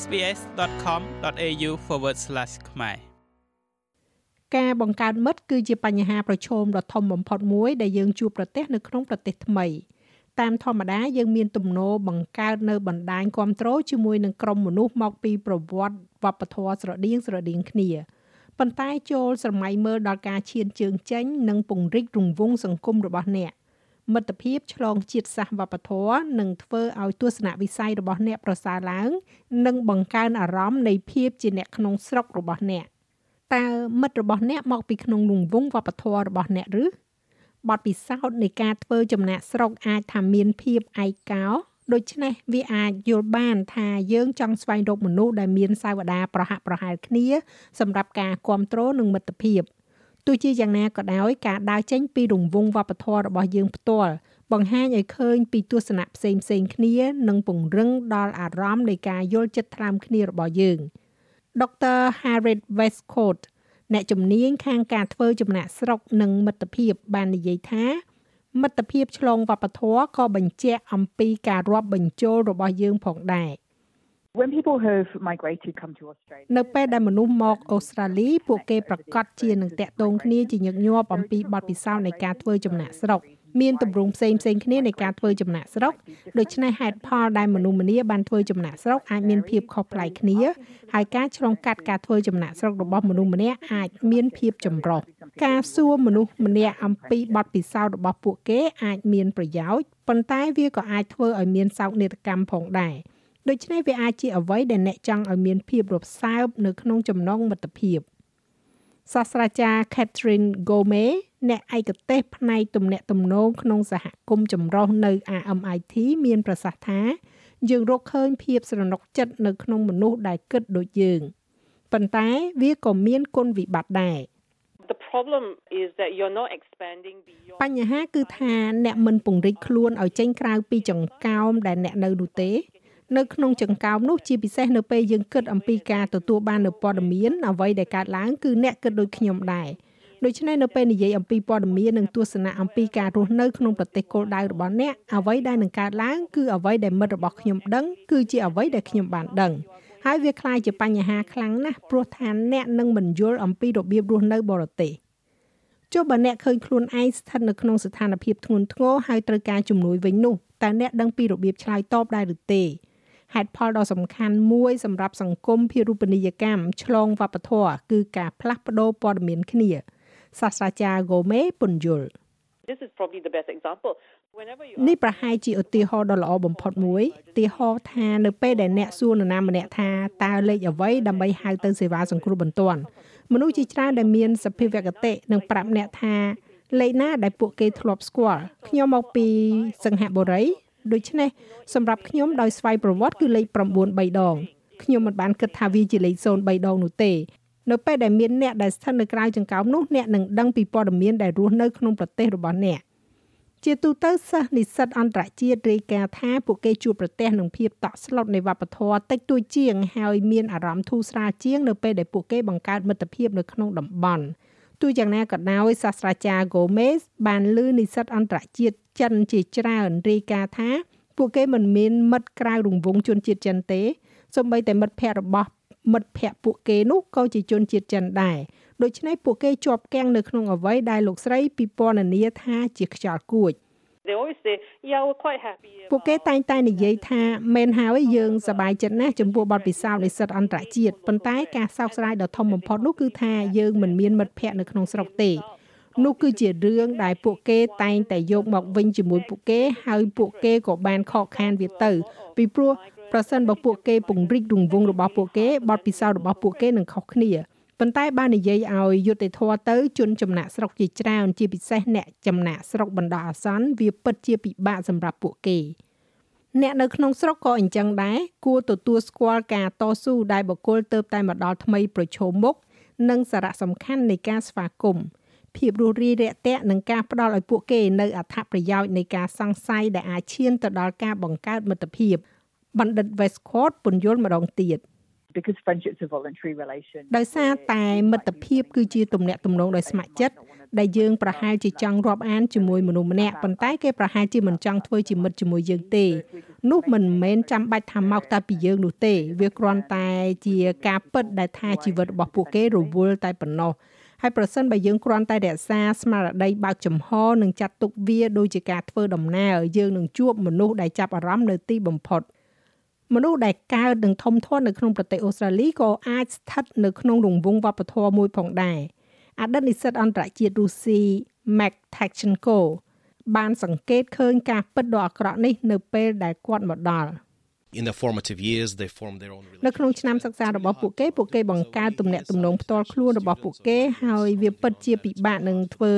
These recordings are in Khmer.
sbs.com.au/ ខ្មែរការបង្កើតមិត្តគឺជាបញ្ហាប្រឈមដ៏ធំបំផុតមួយដែលយើងជួបប្រទះនៅក្នុងប្រទេសថ្មីតាមធម្មតាយើងមានទំនោរបង្កើតនៅបណ្ដាញគ្រប់គ្រងជាមួយនឹងក្រុមមនុស្សមកពីប្រវត្តិវប្បធម៌ស្រដៀងស្រដៀងគ្នាប៉ុន្តែចូលសម័យមើលដល់ការឈានជើងចេញនិងពង្រីករង្វង់សង្គមរបស់អ្នក មិត្តភាពឆ្លងជាតិសាសន៍វប្បធម៌នឹងធ្វើឲ្យទស្សនវិស័យរបស់អ្នកប្រសើរឡើង និងបង្កើនអារម្មណ៍នៃភាពជាអ្នកក្នុងស្រុករបស់អ្នកតើមិត្តរបស់អ្នកមកពីក្នុងរង្វង់វប្បធម៌របស់អ្នកឬបទពិសោធន៍នៃការធ្វើចំណាក់ស្រុកអាចថាមានភាពឯកោដូច្នេះវាអាចយល់បានថាយើងចង់ស្វែងរកមនុស្សដែលមានសាវតាប្រហាក់ប្រហែលគ្នា សម្រាប់ការគ្រប់គ្រងនិងមិត្តភាព ទោះជាយ៉ាងណាក៏ដោយការដើរចេញពីរង្វង់វប្បធម៌របស់យើងផ្ទាល់បង្ហាញឲ្យឃើញពីទស្សនៈផ្សេងផ្សេងគ្នានិងពង្រឹងដល់អារម្មណ៍នៃការយល់ចិត្តថ្លើមគ្នារបស់យើងដុកទ័រ Harriet Westcott អ្នកជំនាញខាងការធ្វើចំណាក់ស្រុកនិងមិត្តភាពបាននិយាយថា មិត្តភាពឆ្លងវប្បធម៌ក៏បញ្ជាក់អំពីការរាប់បញ្ចូលរបស់យើងផងដែរ When people have migrated come to Australia នៅពេលដែលមនុស្សមកអូស្ត្រាលីពួកគេប្រកាសជានឹងតាក់ទងគ្នាជាញឹកញាប់អំពីបទពិសោធន៍នៃការធ្វើចំណាក់ស្រុកមានទម្រង់ផ្សេងផ្សេងគ្នានៃការធ្វើចំណាក់ស្រុកដូច្នេះហេតុផលដែលមនុស្សម្នាបានធ្វើចំណាក់ស្រុកអាចមានភាពខុសប្លែកគ្នាហើយការឆ្លងកាត់ការធ្វើចំណាក់ស្រុករបស់មនុស្សម្នាក់អាចមានភាពចម្រុះការសួរមនុស្សម្នាក់អំពីបទពិសោធន៍របស់ពួកគេអាចមានប្រយោជន៍ប៉ុន្តែវាក៏អាចធ្វើឲ្យមានសោកនាដកម្មផងដែរ ដូច្នេះវាអាចជាអ្វីដែលអ្នកចង់ឲ្យមានភាពរសើបនៅក្នុងចំណងមិត្តភាពសាស្ត្រាចារ្យ Catherine Gomez អ្នកឯកទេសផ្នែកទំនាក់ទំនងក្នុងសហគមន៍ចម្រុះនៅ RMIT មានប្រសាសន៍ថា យើងរកឃើញភាពស្រណុកចិត្តនៅក្នុងមនុស្សដែលគិតដូចយើងប៉ុន្តែវាក៏មានគុណវិបត្តិដែរ The problem is that you're not expanding beyond បញ្ហាគឺថាអ្នកមិនពង្រីកខ្លួនឲ្យចេញក្រៅពីចង្កោមដែលអ្នកនៅនោះទេ នៅក្នុងចង្កោមនោះជាពិសេសនៅពេលយើងគិតអំពីការទទួលបាននូវព័ត៌មានអ្វីដែលកើតឡើងគឺអ្នកគិតដូចខ្ញុំដែរដូច្នេះនៅពេលនិយាយអំពីព័ត៌មាននិងទស្សនៈអំពីការរស់នៅក្នុងប្រទេសគោលដៅរបស់អ្នកអ្វីដែលនឹងកើតឡើងគឺអ្វីដែលមិត្តរបស់ខ្ញុំដឹងគឺជាអ្វីដែលខ្ញុំបានដឹងហើយវាคล้ายជាបញ្ហាខ្លាំងណាស់ព្រោះថាអ្នកនឹងមិនយល់អំពីរបៀបរស់នៅបរទេសចុះបើអ្នកឃើញខ្លួនឯងស្ថិតនៅក្នុងស្ថានភាពធ្ងន់ធ្ងរហើយត្រូវការជំនួយវិញនោះតើអ្នកដឹងពីរបៀបឆ្លើយតបដែរឬទេ ហេតុផលដ៏សំខាន់មួយសម្រាប់សង្គមភារូបនីយកម្មឆ្លងវប្បធម៌គឺការផ្លាស់ប្ដូរព័ត៌មានគ្នាសាស្ត្រាចារ្យ Gomez ពន្យល់ This is probably the best example. Whenever you នេះប្រហែលជាឧទាហរណ៍ដ៏ល្អបំផុតមួយឧទាហរណ៍ថានៅពេលដែលអ្នកសួរនរណាម្នាក់ថាតើលេខអ្វីដើម្បីហៅទៅសេវាសង្គ្រោះបន្ទាន់មនុស្សជាច្រើនដែលមានសភាវគតិនឹងប្រាប់អ្នកថាលេខណាដែលពួកគេធ្លាប់ស្គាល់ខ្ញុំមកពីសង្ហបុរី ដូច្នេះសម្រាប់ខ្ញុំដោយស្វ័យប្រវត្តិគឺលេខ9 3ដងខ្ញុំមិនបានគិតថាវាជាលេខ0 3ដងនោះទេនៅពេលដែលមានអ្នកដែលស្ថិតនៅក្រៅចង្កោមនោះអ្នកនឹងដឹងពីព័ត៌មានដែលរស់នៅក្នុងប្រទេសរបស់អ្នកជាទូទៅសិស្សនិស្សិតអន្តរជាតិរាយការណ៍ថាពួកគេជួបប្រទះនឹងភាពតក់ស្លុតនៃវប្បធម៌តិចតួចជាងហើយមានអារម្មណ៍ធូរស្រាលជាងនៅពេលដែលពួកគេបង្កើតមិត្តភាពនៅក្នុងតំបន់ ទោះយ៉ាងណាក៏ដោយសាស្ត្រាចារ្យ Gomez បានលើនិស្សិតអន្តរជាតិចិនជាច្រើនរាយការណ៍ថា ពួកគេមិនមានមិត្តក្រៅរង្វង់ជនជាតិចិនទេសូម្បីតែមិត្តភ័ក្តិរបស់មិត្តភ័ក្តិពួកគេនោះក៏ជាជនជាតិចិនដែរដូច្នេះពួកគេជាប់គាំងនៅក្នុងអ្វីដែលលោកស្រីពិពណ៌នាថាជាខ្យល់គួច they always say yeah we're quite happy ពួកគេតែងតែនិយាយថាមែនហើយយើងសប្បាយចិត្តណាស់ចំពោះបទពិសោធន៍និស្សិតអន្តរជាតិប៉ុន្តែការសោកស្ដាយដ៏ធំបំផុតនោះគឺថាយើងមិនមានមិត្តភ័ក្តិនៅក្នុងស្រុកទេនោះគឺជារឿងដែលពួកគេតែងតែយកមកវិញជាមួយពួកគេហើយពួកគេក៏បានខកខានវាទៅ ពីព្រោះប្រសិនបើពួកគេពង្រីករង្វង់របស់ពួកគេបទពិសោធន៍របស់ពួកគេនឹងខុសគ្នា ប៉ុន្តែបាននិយាយឲ្យយុត្តិធម៌ទៅជនចំណាក់ស្រុកជាច្រើនជាពិសេសអ្នកចំណាក់ស្រុកបណ្ដោះអាសន្នវាពិតជាពិបាកសម្រាប់ពួកគេអ្នកនៅក្នុងស្រុកក៏អញ្ចឹងដែរគួរទទួលស្គាល់ការតស៊ូដែលបុគ្គលទៅតែមកដល់ថ្មីប្រឈមមុខនិងសារៈសំខាន់នៃការស្វាគមន៍ភាពរស់រាយរាក់ទាក់និងការផ្ដល់ឲ្យពួកគេនៅអត្ថប្រយោជន៍នៃការសង្ស័យដែលអាចឈានទៅដល់ការបង្កើតមិត្តភាពបណ្ឌិត Westcott ពន្យល់ម្ដងទៀត because friendship's a voluntary relation. ដោយសារតែមិត្តភាពគឺជាទំនាក់ទំនងដោយស្ម័គ្រចិត្តដែលយើងប្រហែលជាចង់រាប់អានជាមួយមនុស្សម្នាក់ប៉ុន្តែគេប្រហែលជាមិនចង់ធ្វើជាមិត្តជាមួយយើងទេនោះមិនមែនចាំបាច់ថាមកតែពីយើងនោះទេ វាគ្រាន់តែជាការពិតដែលថាជីវិតរបស់ពួកគេរវល់តែប៉ុណ្ណោះហើយប្រសិនបើយើងគ្រាន់តែរក្សាស្មារតីបើកចំហនិងចាត់ទុកវាដូចជាការធ្វើដំណើរយើងនឹងជួបមនុស្សដែលចាប់អារម្មណ៍នៅទីបំផុត មនុស្សដែលកើតនិងធំធាត់នៅក្នុងប្រទេសអូស្ត្រាលីក៏អាចស្ថិតនៅក្នុងរង្វង់វប្បធម៌មួយផងដែរអតីតនិស្សិតអន្តរជាតិរុស្ស៊ី Mac Tachenko បានសង្កេតឃើញការពិតដ៏អាក្រក់នេះនៅពេលដែលគាត់មកដល់។ in the formative years they form their own នៅក្នុងឆ្នាំសិក្សារបស់ពួកគេពួកគេបង្កើតទំនាក់ទំនងផ្ទាល់ខ្លួនរបស់ពួកគេហើយវាពិតជាពិបាកនឹងធ្វើ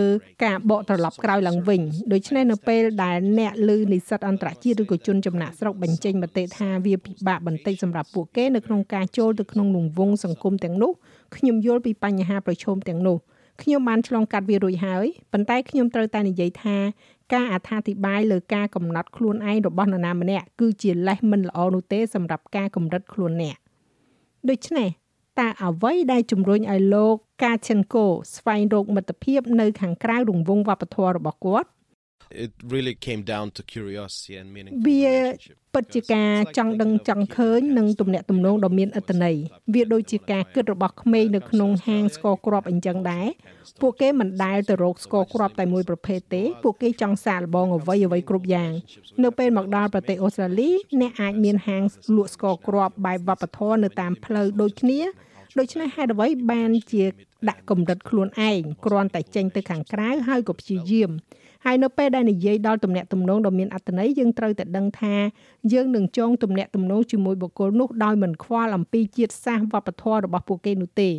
ការបកត្រឡប់ក្រោយឡើងវិញដូច្នេះនៅពេលដែលអ្នកឮនិស្សិតអន្តរជាតិឬក៏ជនចំណាក់ស្រុកបញ្ចេញមតិថាវាពិបាកបន្តិចសម្រាប់ពួកគេនៅក្នុងការចូលទៅក្នុងរង្វង់សង្គមទាំងនោះខ្ញុំយល់ពីបញ្ហាប្រឈមទាំងនោះខ្ញុំបានឆ្លងកាត់វារួចហើយប៉ុន្តែខ្ញុំត្រូវតែនិយាយថា ការអត្ថាធិប្បាយលើការកំណត់ខ្លួនឯងរបស់នរណាម្នាក់គឺជាលេសមិនល្អនោះទេសម្រាប់ការកម្រិតខ្លួនអ្នកដូច្នេះតើអ្វីដែលជំរុញឲ្យលោកកាឆិនកូស្វែងរកមិត្តភាពនៅខាងក្រៅរង្វង់វប្បធម៌របស់គាត់ it really came down to curiosity and meaning វាពិតជាការចង់ដឹងចង់ឃើញនិងទំនាក់ទំនងដ៏មានអត្ថន័យវាដូចជាការគិតរបស់ក្មេងនៅក្នុងហាងស្ករគ្រាប់អញ្ចឹងដែរពួកគេមិនដែលទៅរកស្ករគ្រាប់តែមួយប្រភេទទេពួកគេចង់សាកល្បងអ្វីអ្វីគ្រប់យ៉ាងនៅពេលមកដល់ប្រទេសអូស្ត្រាលីអ្នកអាចមានហាងលក់ស្ករគ្រាប់បែបវប្បធម៌នៅតាមផ្លូវដូចគ្នា ដូច្នេះហេតុអ្វីបានជាដាក់កម្រិតខ្លួនឯងគ្រាន់តែចេញទៅខាងក្រៅហើយក៏ព្យាយាមហើយនៅពេលដែលនិយាយដល់ទំនាក់ទំនងដ៏មានអត្ថន័យយើងត្រូវតែដឹងថាយើងនឹងចងទំនាក់ទំនងជាមួយបុគ្គលនោះដោយមិនខ្វល់អំពីជាតិសាសន៍វប្បធម៌របស់ពួកគេនោះទេ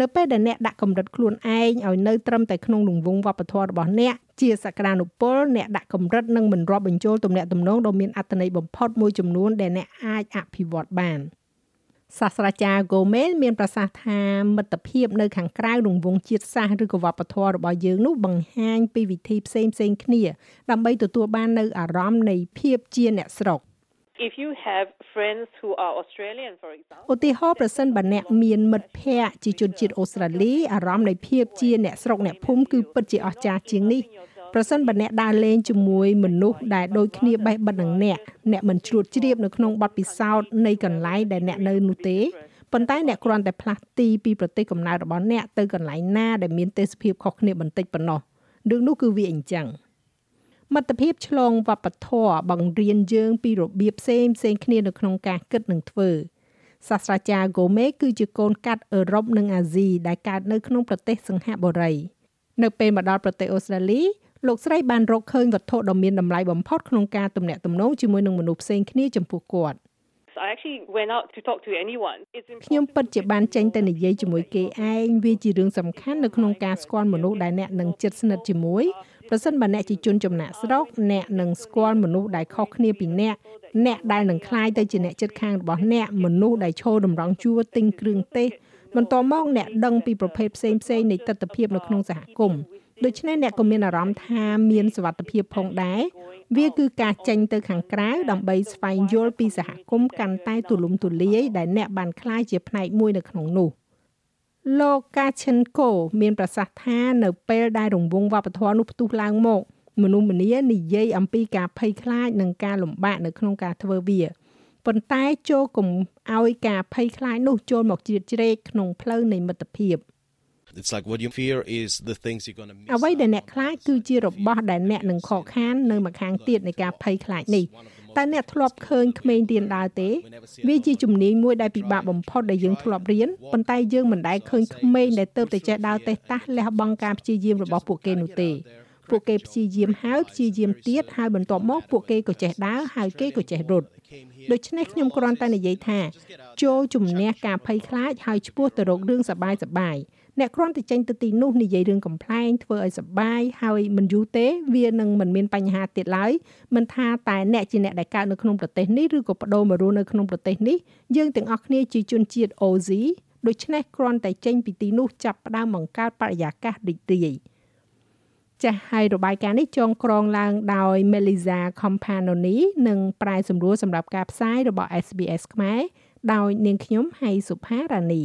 នៅពេលដែលអ្នកដាក់កម្រិតខ្លួនឯងឲ្យនៅត្រឹមតែក្នុងរង្វង់វប្បធម៌របស់អ្នកជាសក្តានុពលអ្នកដាក់កម្រិតនឹងមិនរាប់បញ្ចូលទំនាក់ទំនងដ៏មានអត្ថន័យបំផុតមួយចំនួនដែលអ្នកអាចអភិវឌ្ឍបាន។ សាស្ត្រាចារ្យ Gomez មានប្រសាសន៍ថាមិត្តភាពនៅខាងក្រៅរង្វង់ជាតិសាសន៍ឬក៏វប្បធម៌របស់យើងនោះបង្ហាញពីវិធីផ្សេងផ្សេងគ្នាដើម្បីទទួលបាននៅអារម្មណ៍នៃភាពជាអ្នកស្រុក If you have friends who are Australian for example ឧទាហរណ៍ប្រសិនបើអ្នកមានមិត្តភ័ក្តិជាជនជាតិអូស្ត្រាលីអារម្មណ៍នៃភាពជាអ្នកស្រុកអ្នកភូមិគឺពិតជាអស្ចារ្យជាងនេះ ប្រសិនបើអ្នកដើរលេងជាមួយមនុស្សដែលដូចគ្នាបេះបិទនឹងអ្នកអ្នកមិនជ្រួតជ្រាបនៅក្នុងបទពិសោធន៍នៃកន្លែងដែលអ្នកនៅនោះទេប៉ុន្តែអ្នកគ្រាន់តែផ្លាស់ទីពីប្រទេសកំណើតរបស់អ្នកទៅកន្លែងណាដែលមានទេសភាពខុសគ្នាបន្តិចប៉ុណ្ណោះរឿងនោះគឺវាអញ្ចឹងមិត្តភាពឆ្លងវប្បធម៌បង្រៀនយើងពីរបៀបផ្សេងផ្សេងគ្នានៅក្នុងការគិតនិងធ្វើសាស្ត្រាចារ្យ Gomez គឺជាកូនកាត់អឺរ៉ុបនិងអាស៊ីដែលកើតនៅក្នុងប្រទេសសង្ហបុរី នៅពេលមកដល់ប្រទេសអូស្ត្រាលី លោកស្រីបានរកឃើញវត្ថុដ៏មានតម្លៃបំផុតក្នុងការទំនាក់ទំនងជាមួយនឹងមនុស្សផ្សេងគ្នាចំពោះគាត់ I actually went out to talk to anyone. It's ខ្ញុំពិតជាបានចេញទៅនិយាយជាមួយគេឯងវាជារឿងសំខាន់នៅក្នុងការស្គាល់មនុស្សដែលអ្នកនឹងជិតស្និទ្ធជាមួយប្រសិនបើអ្នកជាជនចំណាក់ស្រុកអ្នកនឹងស្គាល់មនុស្សដែលខុសគ្នាពីអ្នកអ្នកដែលនឹងคล้ายទៅជាអ្នកជិតខាងរបស់អ្នកមនុស្សដែលឈរតម្រង់ជួរទិញគ្រឿងទេសបន្ទាប់មកអ្នកដឹងពីប្រភេទផ្សេងផ្សេងនៃទស្សនវិជ្ជានៅក្នុងសហគមន៍ ដូច្នេះអ្នកក៏មានអារម្មណ៍ថាមានសុវត្ថិភាពផងដែរវាគឺការចេញទៅខាងក្រៅដើម្បីស្វែងយល់ពីសហគមន៍កាន់តែទូលំទូលាយដែលអ្នកបានក្លាយជាផ្នែកមួយនៅក្នុងនោះលោកកាឈិនកូមានប្រសាសន៍ថានៅពេលដែលរង្វង់វប្បធម៌នោះផ្ទុះឡើងមក មនុស្សម្នានិយាយអំពីការភ័យខ្លាចនិងការលំបាកនៅក្នុងការធ្វើវាប៉ុន្តែចូលកុំឲ្យការភ័យខ្លាចនោះចូលមកជ្រៀតជ្រែកក្នុងផ្លូវនៃមិត្តភាព It's like what you fear is the things you're going to miss. អ្វីដែលអ្នកខ្លាចគឺជារបស់ដែលអ្នកនឹងខកខាននៅម្ខាងទៀតនៃការភ័យខ្លាចនេះតែអ្នកធ្លាប់ឃើញក្មេងរៀនដើរទេវាជាជំនាញមួយដែលពិបាកបំផុតដែលយើងធ្លាប់រៀនប៉ុន្តែយើងមិនដែលឃើញក្មេងដែលទៅតែចេះដើរទេតាស់លះបង់ការព្យាយាមរបស់ពួកគេនោះទេពួកគេព្យាយាមហើយព្យាយាមទៀតហើយបន្ទាប់មកពួកគេក៏ចេះដើរហើយគេក៏ចេះរត់ដូច្នេះខ្ញុំគ្រាន់តែនិយាយថា ចូលជំនះការភ័យខ្លាចហើយឈ្មោះទៅរករឿងសបាយសបាយ អ្នកគ្រាន់តែចេញទៅទីនោះនិយាយរឿងកំ pl ែងធ្វើឲ្យសបាយហើយមិនយូរទេ វានឹងមិនមានបញ្ហាទៀតឡើយមិនថាតែអ្នកជាអ្នកដែលកើតនៅក្នុងប្រទេសនេះឬក៏បដូរមករស់នៅក្នុងប្រទេសនេះយើងទាំងអស់គ្នាជាជនជាតិ Aussie ដូច្នេះគ្រាន់តែចេញពីទីនោះចាប់ផ្ដើមបង្កើតបរិយាកាសរីករាយចាស់ហើយរបាយការណ៍នេះចងក្រងឡើងដោយ Melissa Companoni និងប្រាយសម្រួលសម្រាប់ការផ្សាយរបស់ SBS ខ្មែរដោយនាងខ្ញុំហៃសុផារ៉ានី